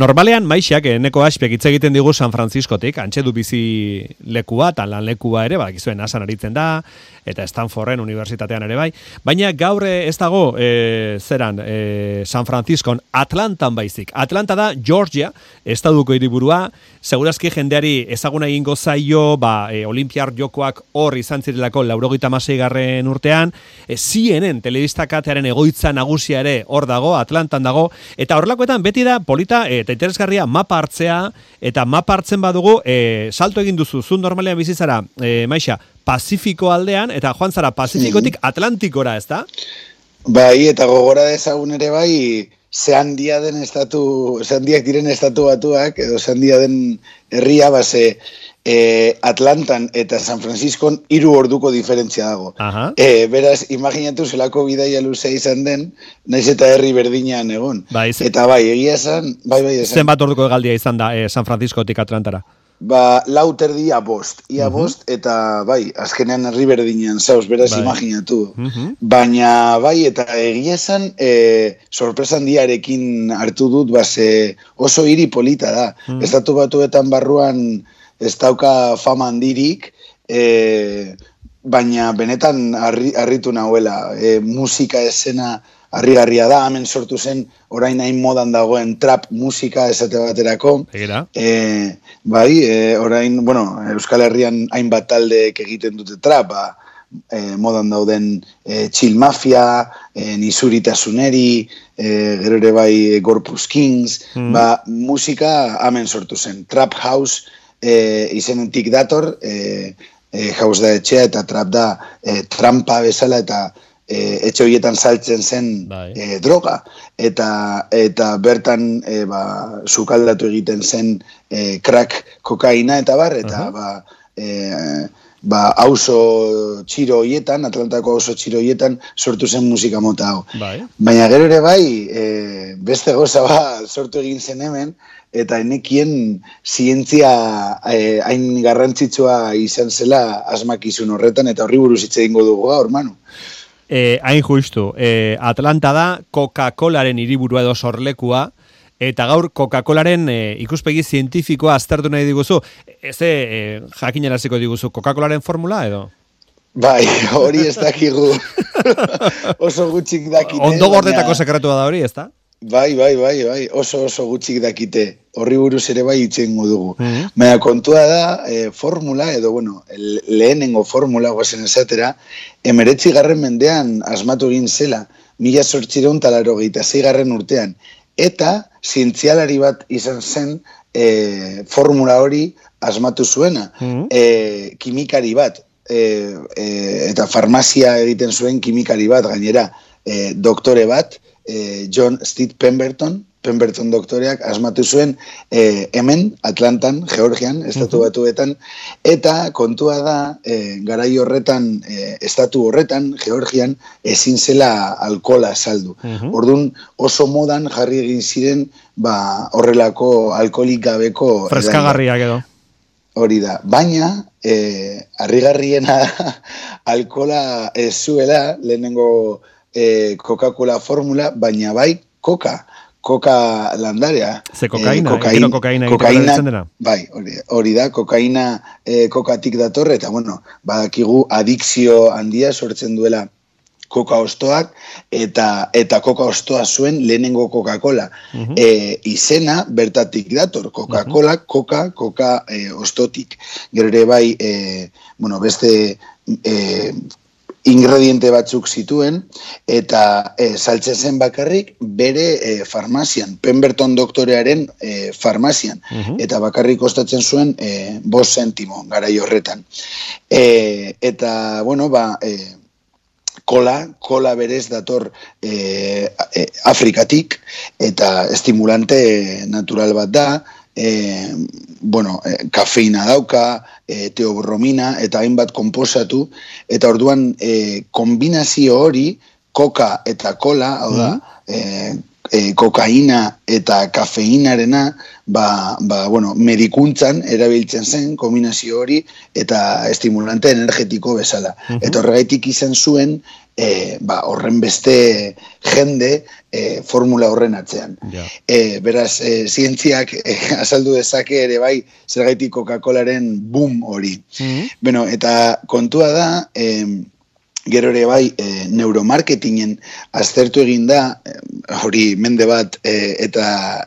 Normalean, maixak, eneko aspek hitz egiten digu San Franciscotik, antxe du bizi lekua, eta lan lekua ere, bak, izuen asan aritzen da, eta Stanforden unibertsitatean ere bai. Baina gaur eh, ez dago, e, zeran, e, San Franciscon, Atlantan baizik. Atlanta da, Georgia, estaduko hiriburua, segurazki jendeari ezaguna egingo zaio, ba, e, Olimpiar jokoak hor izan zirelako laurogita masei garren urtean, e, CNN telebistakatearen egoitza nagusia ere hor dago, Atlantan dago, eta horrelakoetan beti da polita, e, eta interesgarria mapa hartzea, eta mapa hartzen badugu, e, salto egin duzu, zu normalean bizizara, e, maixa, Pazifiko aldean, eta joan zara Pazifikotik Atlantikora, ez da? Bai, eta gogora dezagun ere bai, ze handia den estatu, ze handiak diren estatu batuak, edo ze handia den herria, base, e, Atlantan eta San Francisco hiru orduko diferentzia dago. E, beraz, imaginatu zelako bidaia luzea izan den, naiz eta herri berdinean egon. Bai, eta bai, egia esan, bai, bai, esan. Zenbat orduko egaldia izan da e, San Franciscotik Atlantara? Ba, lauter dia bost, ia bost, eta bai, azkenean herri berdinean, zauz, beraz bai. imaginatu. Baina, bai, eta egia esan, e, sorpresan diarekin hartu dut, base, oso hiri polita da. Mm Estatu batuetan barruan, ez dauka fama handirik, e, baina benetan harritu nahuela. E, musika esena harrigarria da, hemen sortu zen orain hain modan dagoen trap musika esate baterako. E, bai, e, orain, bueno, Euskal Herrian hainbat taldeek egiten dute trap, ba, e, modan dauden e, chill mafia, e, nizuritasuneri, e, gero ere bai Gorpus Kings, mm. ba, musika hemen sortu zen. Trap house, e, izenetik dator, e, e, jauz da etxea eta trap da e, trampa bezala eta e, etxe horietan saltzen zen bai. e, droga. Eta, eta bertan e, ba, sukaldatu egiten zen e, crack kokaina eta bar, eta uh -huh. ba, e, ba, auso txiro hoietan, Atlantako auso txiro hoietan, sortu zen musika mota hau. Bai. Baina gero ere bai, e, beste goza ba, sortu egin zen hemen, eta enekien zientzia eh, hain garrantzitsua izan zela asmakizun horretan, eta horri buruz hitz egingo dugu gaur, manu. Eh, hain justu, eh, Atlanta da Coca-Colaren hiriburua edo sorlekua, eta gaur Coca-Colaren eh, ikuspegi zientifikoa aztertu nahi diguzu. Ez eh, jakineraziko diguzu Coca-Colaren formula edo? Bai, hori ez dakigu. Oso gutxik dakite. Ondo gordetako sekretua da hori, ez da? Bai, bai, bai, bai, oso oso gutxik dakite, horri buruz ere bai itxengo dugu. Mm -hmm. kontua da, e, formula, edo, bueno, lehenengo formula, guazen esatera, emeretzi garren mendean asmatu egin zela, mila sortxireun talaro gehieta garren urtean, eta zientzialari bat izan zen e, formula hori asmatu zuena, mm kimikari bat, e, e, eta farmazia egiten zuen kimikari bat, gainera, e, doktore bat, eh, John Steve Pemberton, Pemberton doktoreak asmatu zuen eh, hemen, Atlantan, Georgian, estatu batuetan, eta kontua da, eh, garai horretan, eh, estatu horretan, Georgian, ezin zela alkola saldu. Orduan oso modan jarri egin ziren ba, horrelako alkolik gabeko... Freskagarriak edo. Hori da, baina, eh, arrigarriena alkola ez zuela, lehenengo e, Coca-Cola formula, baina bai Coca, Coca landarea. Ze kokaina, e, kokaina, kokaina bai, hori, hori da, kokaina e, kokatik datorre, eta bueno, badakigu adikzio handia sortzen duela koka ostoak, eta eta koka ostoa zuen lehenengo Coca-Cola. Uh izena bertatik dator, Coca-Cola, Coca, Coca e, ostotik. Gero ere bai, e, bueno, beste e, ingrediente batzuk zituen eta e, saltzen zen bakarrik bere e, farmazian, Pemberton doktorearen e, farmazian. Eta bakarrik kostatzen zuen e, bos sentimo gara horretan. E, eta, bueno, ba, e, kola, kola berez dator e, e, Afrikatik eta estimulante natural bat da, e, bueno, e, kafeina dauka, e, teobromina, eta hainbat komposatu, eta orduan e, kombinazio hori, koka eta kola, hau da, mm. e, e, kokaina eta kafeinarena ba, ba, bueno, medikuntzan erabiltzen zen kombinazio hori eta estimulante energetiko bezala. Uh Eta horregaitik izan zuen e, ba, horren beste jende e, formula horren atzean. E, beraz, e, zientziak e, azaldu dezake ere bai zergaitik Coca-Colaren boom hori. Bueno, eta kontua da... E, gero ere bai e, neuromarketingen aztertu egin da e, hori mende bat e, eta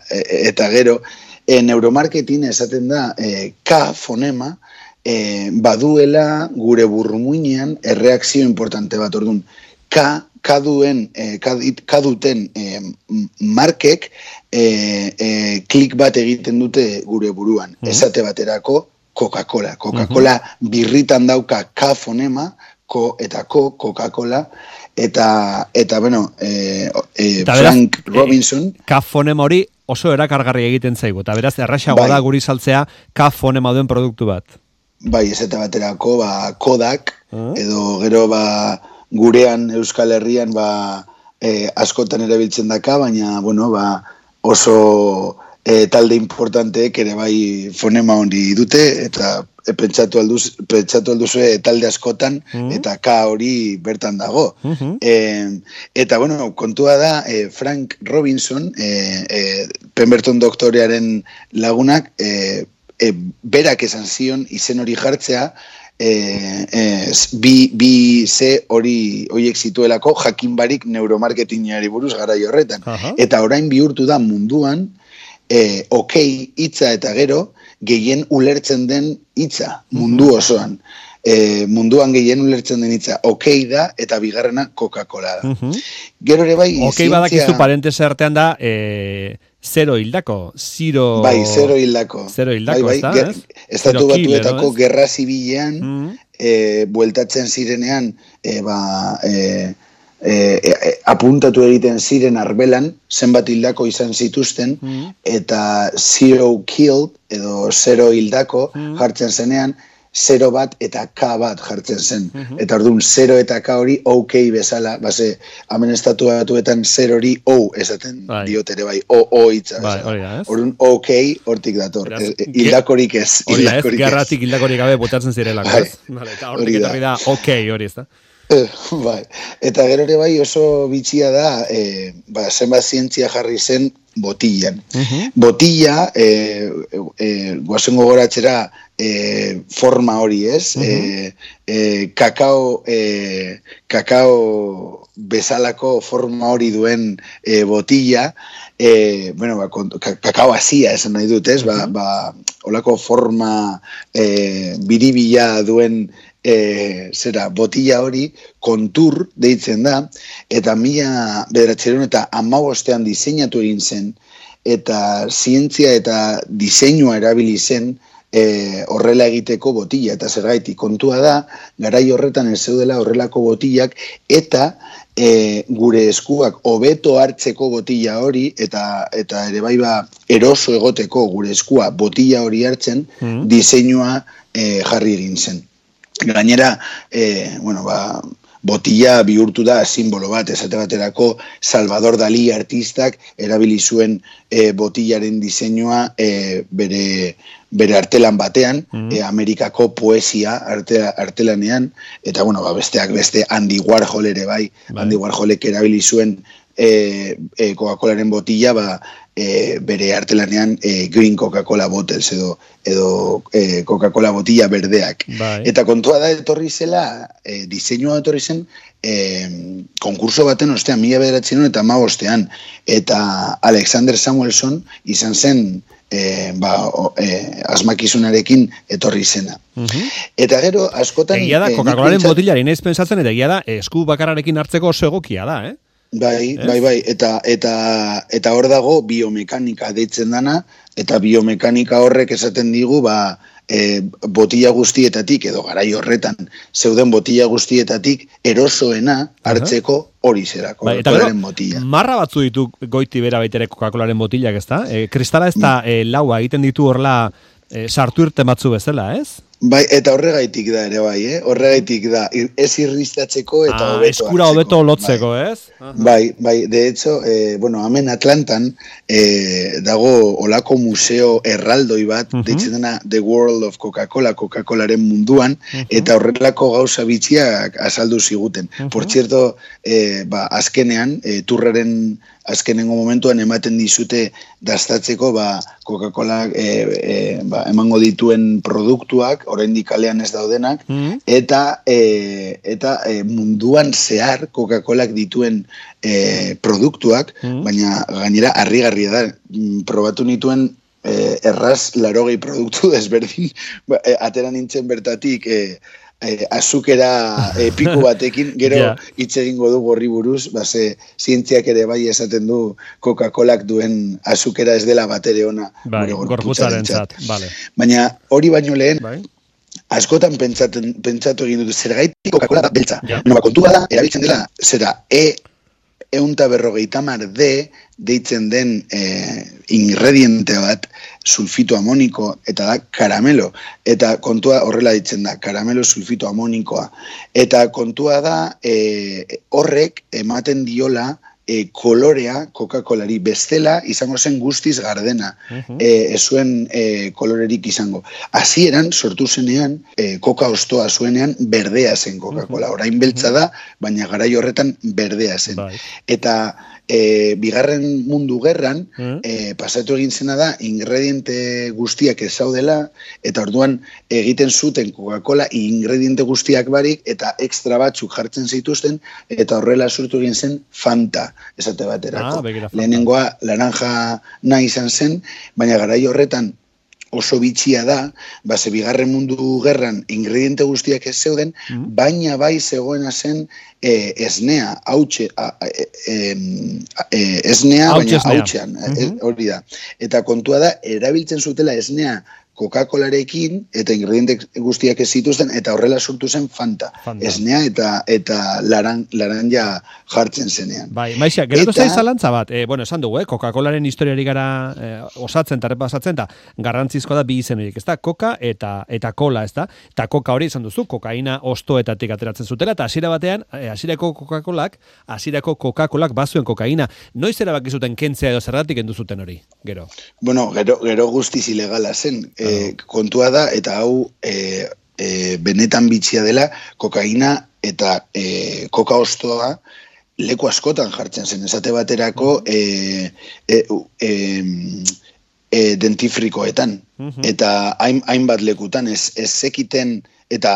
e, eta gero e, neuromarketing esaten da e, K fonema e, baduela gure burrumuinean erreakzio importante bat. Ordun K kaduen e, kaduten e, markek e, e, klik bat egiten dute gure buruan. Mm esate baterako Coca-Cola. Coca-Cola birritan dauka K fonema, ko eta ko Coca-Cola eta eta bueno, eh, eh Frank beraz, Robinson eh, kafonema hori oso erakargarri egiten zaigu eta beraz errasago bai. da guri saltzea kafonema duen produktu bat. Bai, ez eta baterako ba Kodak uh edo gero ba gurean Euskal Herrian ba eh, askotan erabiltzen daka, baina bueno, ba oso e, talde importanteek ere bai fonema hori dute eta e, pentsatu alduz pentsatu alduzu talde askotan mm eta ka hori bertan dago. Mm eta bueno, kontua da e, Frank Robinson, e, e, Pemberton doktorearen lagunak e, e, berak esan zion izen hori jartzea eh, bi, bi ze hori hoiek zituelako jakin barik neuromarketingari buruz gara horretan. Eta orain bihurtu da munduan, e, okei hitza eta gero gehien ulertzen den hitza mundu mhm. osoan. E, munduan gehien ulertzen den hitza okei da eta bigarrena Coca-Cola da. Mhm. Gero ere bai Okei zientzia... badakizu parentese artean da e, zero hildako, zero... Bai, zero hildako. Zero hildako, bai, bai, Estatu batuetako gerra zibilean, mm e, bueltatzen zirenean, e, ba, e, e, e, apuntatu egiten ziren arbelan, zenbat hildako izan zituzten, mm. eta zero killed, edo zero hildako mm. jartzen zenean, zero bat eta k bat jartzen zen. Mm Eta orduan, zero eta k hori ok bezala, base, hamen estatu batuetan zero hori o esaten bai. diotere bai, o, o itza. Bai, orduan, ok, hortik dator. E, e, hildakorik ez. Hildakorik ez, garratik hildakorik gabe botatzen zirelako. Bai, vale, eta hortik da, ok hori ez da. Bai. Eta gero ere bai oso bitxia da, e, ba, zenbat zientzia jarri zen botillan. Uh Botilla, e, e, guazen gogoratxera, e, forma hori ez, uh e, kakao, e, kakao bezalako forma hori duen e, botilla, e, bueno, ba, kakao hasia esan nahi dut, ez? Ba, ba, olako forma e, biribila duen e, zera, botilla hori kontur deitzen da, eta mila bederatzeron eta amabostean diseinatu egin zen, eta zientzia eta diseinua erabili zen e, horrela egiteko botilla, eta zergaiti kontua da, garai horretan ez zeudela horrelako botillak, eta e, gure eskuak hobeto hartzeko botilla hori, eta eta ere bai ba, eroso egoteko gure eskua botilla hori hartzen, mm. diseinua e, jarri egin zen. Gainera, e, bueno, ba, botilla bihurtu da simbolo bat, esate baterako Salvador Dali artistak erabili zuen e, botillaren diseinua e, bere, bere artelan batean, mm Amerikako poesia arte, artelanean, eta bueno, ba, besteak beste Andy Warhol ere bai, bai. Andy Warholek erabili zuen e, e, Coca-Colaren botilla, ba, e, bere artelanean e, Green Coca-Cola bottles edo edo e, Coca-Cola botilla berdeak. Bai. Eta kontua da etorri zela, e, diseinua etorri zen, e, konkurso baten ostean, mila bederatzen eta ma ostean, eta Alexander Samuelson izan zen e, ba, o, e, asmakizunarekin etorri zena. Uh Eta gero, askotan... Egia da, Coca-Colaren pentsat... botillari nahiz pensatzen, eta egia da, esku bakararekin hartzeko oso egokia da, eh? Bai, bai, bai, eta eta eta hor dago biomekanika deitzen dana eta biomekanika horrek esaten digu ba e, botilla guztietatik edo garai horretan zeuden botilla guztietatik erosoena hartzeko hori zerako. Bai, eta botilla. marra batzu ditu goiti bera baitere Coca-Colaren botillak, ezta? E, kristala ez da e, laua egiten ditu horla e, sartu irte batzu bezala, ez? Bai, eta horregaitik da ere bai, eh? Horregaitik da, ez irristatzeko eta ah, hobeto. Eskura hobeto lotzeko, bai. ez? Bai, bai, de hecho, eh, bueno, hemen Atlantan eh, dago olako museo erraldoi bat, uh -huh. deitzen dena The World of Coca-Cola, Coca-Colaren munduan, eta horrelako gauza bitxiak azaldu ziguten. Uh -huh. Por cierto, eh, ba, azkenean, eh, turraren azkenengo momentuan ematen dizute dastatzeko ba, Coca-Cola e, e, ba, emango dituen produktuak, oraindik kalean ez daudenak, mm-hmm. eta e, eta e, munduan zehar Coca-Colak dituen e, produktuak, mm-hmm. baina gainera harrigarria da, mm, probatu nituen erraz larogei produktu desberdin, ba, atera nintzen bertatik, e, eh, azukera eh, piku batekin, gero hitz yeah. egingo du gorri buruz, base, zientziak ere bai esaten du Coca-Colak duen azukera ez dela batere ona. Bai, gorputzaren zat, vale. Baina hori baino lehen, bai. askotan pentsaten, pentsatu egin dut, zer gaitik Coca-Cola da beltza. Yeah. No, kontua da, erabiltzen dela, zera, E, eunta berrogeita mar D, deitzen den eh, ingrediente bat, sulfito amoniko, eta da karamelo. Eta kontua horrela ditzen da, karamelo sulfito amonikoa. Eta kontua da e, horrek ematen diola e, kolorea Coca-Colari bestela izango zen guztiz gardena. Uh ez zuen e, kolorerik izango. Hasieran sortu zenean, e, Coca ostoa zuenean berdea zen Coca-Cola. Orain beltza da, baina garai horretan berdea zen. Bai. Eta e, bigarren mundu gerran, mm. e, pasatu egin zena da, ingrediente guztiak ez zaudela, eta orduan egiten zuten Coca-Cola ingrediente guztiak barik, eta extra batzuk jartzen zituzten, eta horrela sortu egin zen Fanta, esate baterako. Ah, Lehenengoa laranja nahi izan zen, baina garai horretan oso bitxia da, ba, ze bigarren mundu gerran ingrediente guztiak ez zeuden, mm. baina bai zegoena zen e, esnea, hautxe, e, e, esnea, baina hautxean, mm hori da. Eta kontua da, erabiltzen zutela esnea Coca-Colarekin eta ingrediente guztiak ez zituzten eta horrela sortu zen Fanta. Fanta. Esnea eta eta laran, laranja jartzen zenean. Bai, maixa, geratu eta... zalantza bat. Eh, bueno, esan dugu, eh, Coca-Colaren historiari gara eh, osatzen eta repasatzen da garrantzizko da bi izen horiek, ezta? Coca eta eta cola, ezta? Ta Coca hori izan duzu, kokaina ostoetatik ateratzen zutela eta hasiera batean, eh, hasierako Coca-Colak, hasierako Coca-Colak bazuen kokaina. Noiz erabaki zuten kentzea edo zergatik zuten hori? Gero. Bueno, gero gero guztiz ilegala zen e, kontua da, eta hau e, e, benetan bitxia dela, kokaina eta e, koka ostoa leku askotan jartzen zen. Esate baterako e, e, e, e, dentifrikoetan. Eta hain, hainbat lekutan ez, ez zekiten eta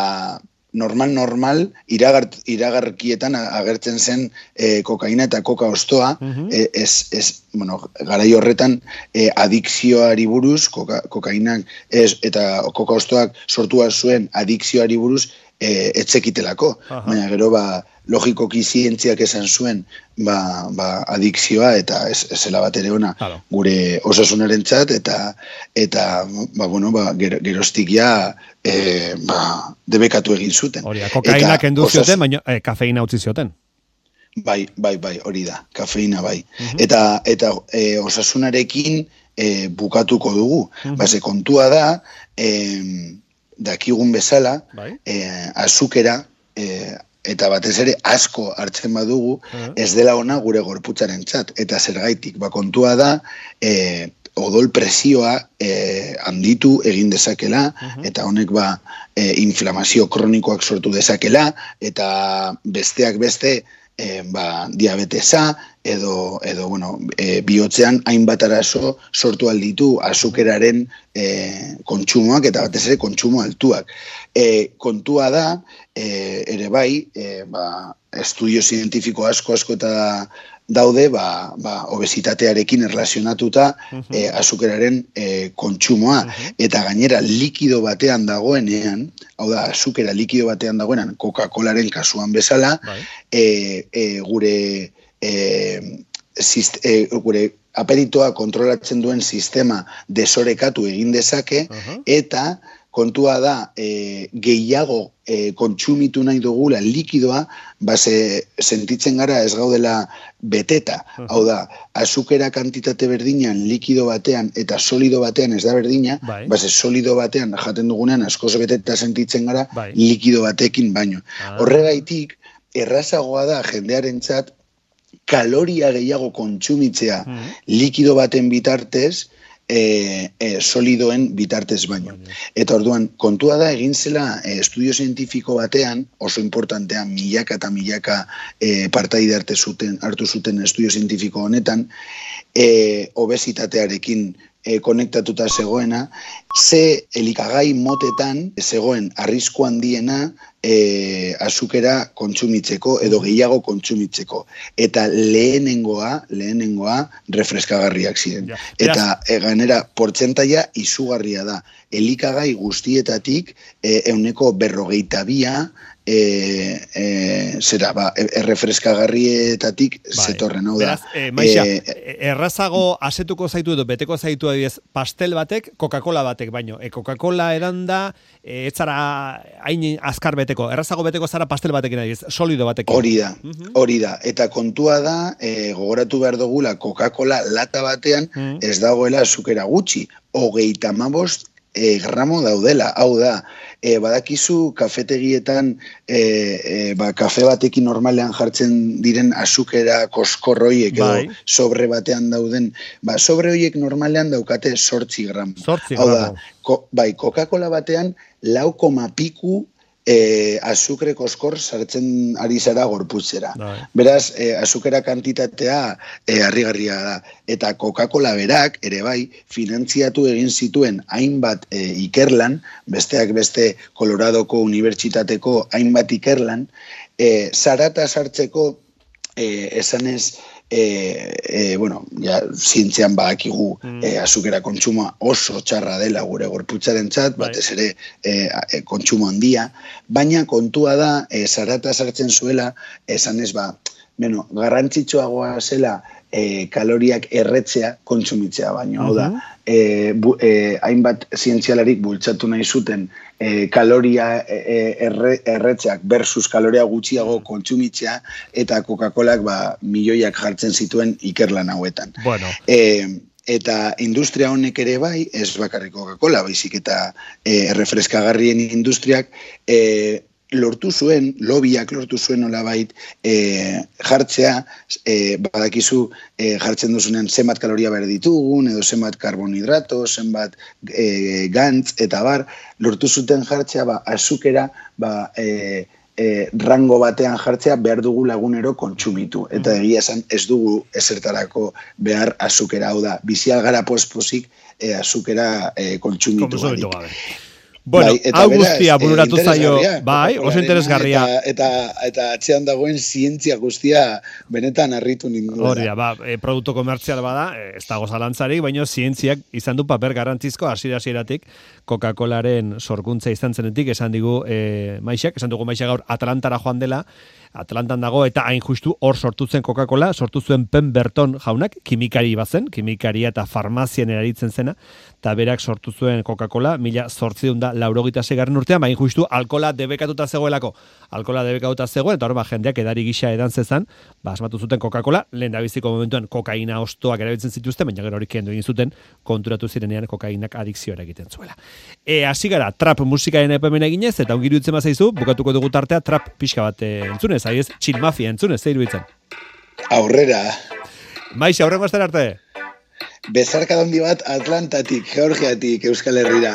normal normal iragar, iragarkietan agertzen zen e, kokaina eta koka ostoa. Mm ez, ez, bueno, garai horretan e, adikzioari buruz koka, kokainak ez, eta koka ostoak sortua zuen adikzioari buruz e, etzekitelako baina gero ba logikoki zientziak esan zuen ba, ba adikzioa eta ez, ez zela bat ere ona gure osasunaren txat eta eta ba, bueno, ba, ger, gerostik ja e, ba, debekatu egin zuten. Hori da, kokaina kendu osas... zioten, baina e, kafeina utzi zioten. Bai, bai, bai, hori da, kafeina bai. Mhm. Eta, eta e, osasunarekin e, bukatuko dugu. Uh Base, kontua da, e, dakigun bezala, bai. e, azukera, e, eta batez ere asko hartzen badugu, ez dela ona gure gorputzaren txat. Eta zergaitik, ba, kontua da, e, odol presioa e, handitu egin dezakela, eta honek ba, e, inflamazio kronikoak sortu dezakela, eta besteak beste, e, ba, diabetesa edo, edo bueno, e, bihotzean hainbat arazo sortu alditu azukeraren e, kontsumoak eta batez ere kontsumo altuak. E, kontua da, e, ere bai, e, ba, estudio zientifiko asko asko eta daude ba, ba, obesitatearekin erlazionatuta e, azukeraren e, kontsumoa. Eta gainera likido batean dagoenean, hau da, azukera likido batean dagoenean, Coca-Colaren kasuan bezala, e, e, gure, e, zist, e, gure aperitoa kontrolatzen duen sistema desorekatu egin dezake, eta kontua da e, gehiago e, kontsumitu nahi dugula likidoa, ba sentitzen gara ez gaudela beteta. Hau da, azukera kantitate berdinean likido batean eta solido batean ez da berdina, bai. ba solido batean jaten dugunean askoz beteta sentitzen gara bai. likido batekin baino. Ah. Horregaitik, errazagoa da jendearentzat kaloria gehiago kontsumitzea mm. likido baten bitartez, e, e, solidoen bitartez baino. Eta orduan, kontua da egin zela e, estudio zientifiko batean, oso importantean milaka eta milaka e, partaide arte zuten, hartu zuten estudio zientifiko honetan, e, obesitatearekin e, konektatuta zegoena, ze elikagai motetan zegoen arrisku handiena e, azukera kontsumitzeko edo gehiago kontsumitzeko. Eta lehenengoa, lehenengoa refreskagarriak ziren. Eta e, ganera, portzentaia izugarria da. Elikagai guztietatik e, euneko berrogeita bia e, e, zera, ba, e, errefreskagarrietatik bai. zetorren, hau da. Beraz, e, maixa, e, errazago asetuko zaitu edo beteko zaitu adibidez pastel batek, Coca-Cola batek, baino. E, Coca-Cola edan da, e, etzara hain azkar beteko, errazago beteko zara pastel batekin adibidez, solido batekin. Hori da, hori da. Eta kontua da, e, gogoratu behar dugula Coca-Cola lata batean, ez dagoela azukera gutxi, hogeita mabost e, gramo daudela, hau da, e, badakizu kafetegietan e, e, ba, kafe batekin normalean jartzen diren azukera koskorroiek edo bai. sobre batean dauden, ba, sobre horiek normalean daukate sortzi gramo. Sortzi gramo. Hau da, bai, Coca-Cola batean lau koma piku e, azukre koskor sartzen ari zara gorputzera. Bai. Beraz, e, azukera kantitatea e, harrigarria da. Eta Coca-Cola berak, ere bai, finantziatu egin zituen hainbat e, ikerlan, besteak beste Coloradoko Unibertsitateko hainbat ikerlan, e, zarata sartzeko e, esanez, e, e, bueno, ja, zientzean badakigu mm. e, azukera kontsuma oso txarra dela gure gorputzaren txat, bai. batez ere e, e, kontsumo handia, baina kontua da, e, zarata sartzen zuela, esan ez ba, bueno, garrantzitsuagoa zela e, kaloriak erretzea kontsumitzea baino, hau da, e, bu, e, hainbat zientzialarik bultzatu nahi zuten e, kaloria e, erre, erretzeak versus kaloria gutxiago kontsumitzea eta Coca-Colak ba, milioiak jartzen zituen ikerlan hauetan. Bueno. E, eta industria honek ere bai, ez bakarrik Coca-Cola, baizik eta e, refreskagarrien industriak, e, lortu zuen, lobiak lortu zuen olabait e, jartzea, e, badakizu e, jartzen duzunean zenbat kaloria behar ditugun, edo zenbat karbonhidrato, zenbat e, gantz, eta bar, lortu zuten jartzea, ba, azukera, ba, e, e, rango batean jartzea behar dugu lagunero kontsumitu. Eta egia esan ez dugu esertarako behar azukera, hau da, bizial gara posposik e, azukera e, kontsumitu. Bueno, bai, hau guztia eh, bururatu zaio, bai, oso interesgarria. Eta, eta, eta atxean dagoen zientzia guztia benetan harritu nindu. Hori ba, e, produktu komertzial bada, e, ez dago zalantzarik, baina zientziak izan du paper garantzizko hasiera-hasieratik Coca-Colaren sorkuntza izan zenetik, esan digu e, maixak, esan dugu maixak gaur Atlantara joan dela, Atlantan dago eta hain justu hor sortu zen Coca-Cola, sortu zuen Pen Berton jaunak, kimikari bazen, kimikaria eta farmazien eraritzen zena, eta berak sortu zuen Coca-Cola, mila sortzideun da laurogita segarren urtean, hain justu alkola debekatuta zegoelako, alkola debekatuta zegoen, eta hor ba, jendeak edari gisa edan zezan, ba, asmatu zuten Coca-Cola, lehen da biziko momentuan kokaina ostoak erabiltzen zituzten, baina gero hori kendu egin zuten, konturatu zirenean kokainak adikzioa egiten zuela. E, hasi gara, trap musikaren epemen eginez, eta ongiru itzen mazaizu, bukatuko dugu tartea, trap pixka bat entzunez, ahi ez, chill mafia entzunez, zeiru itzen. Aurrera. Maixa, aurreko arte. Bezarka dondi bat Atlantatik, Georgiatik, Euskal Herrira.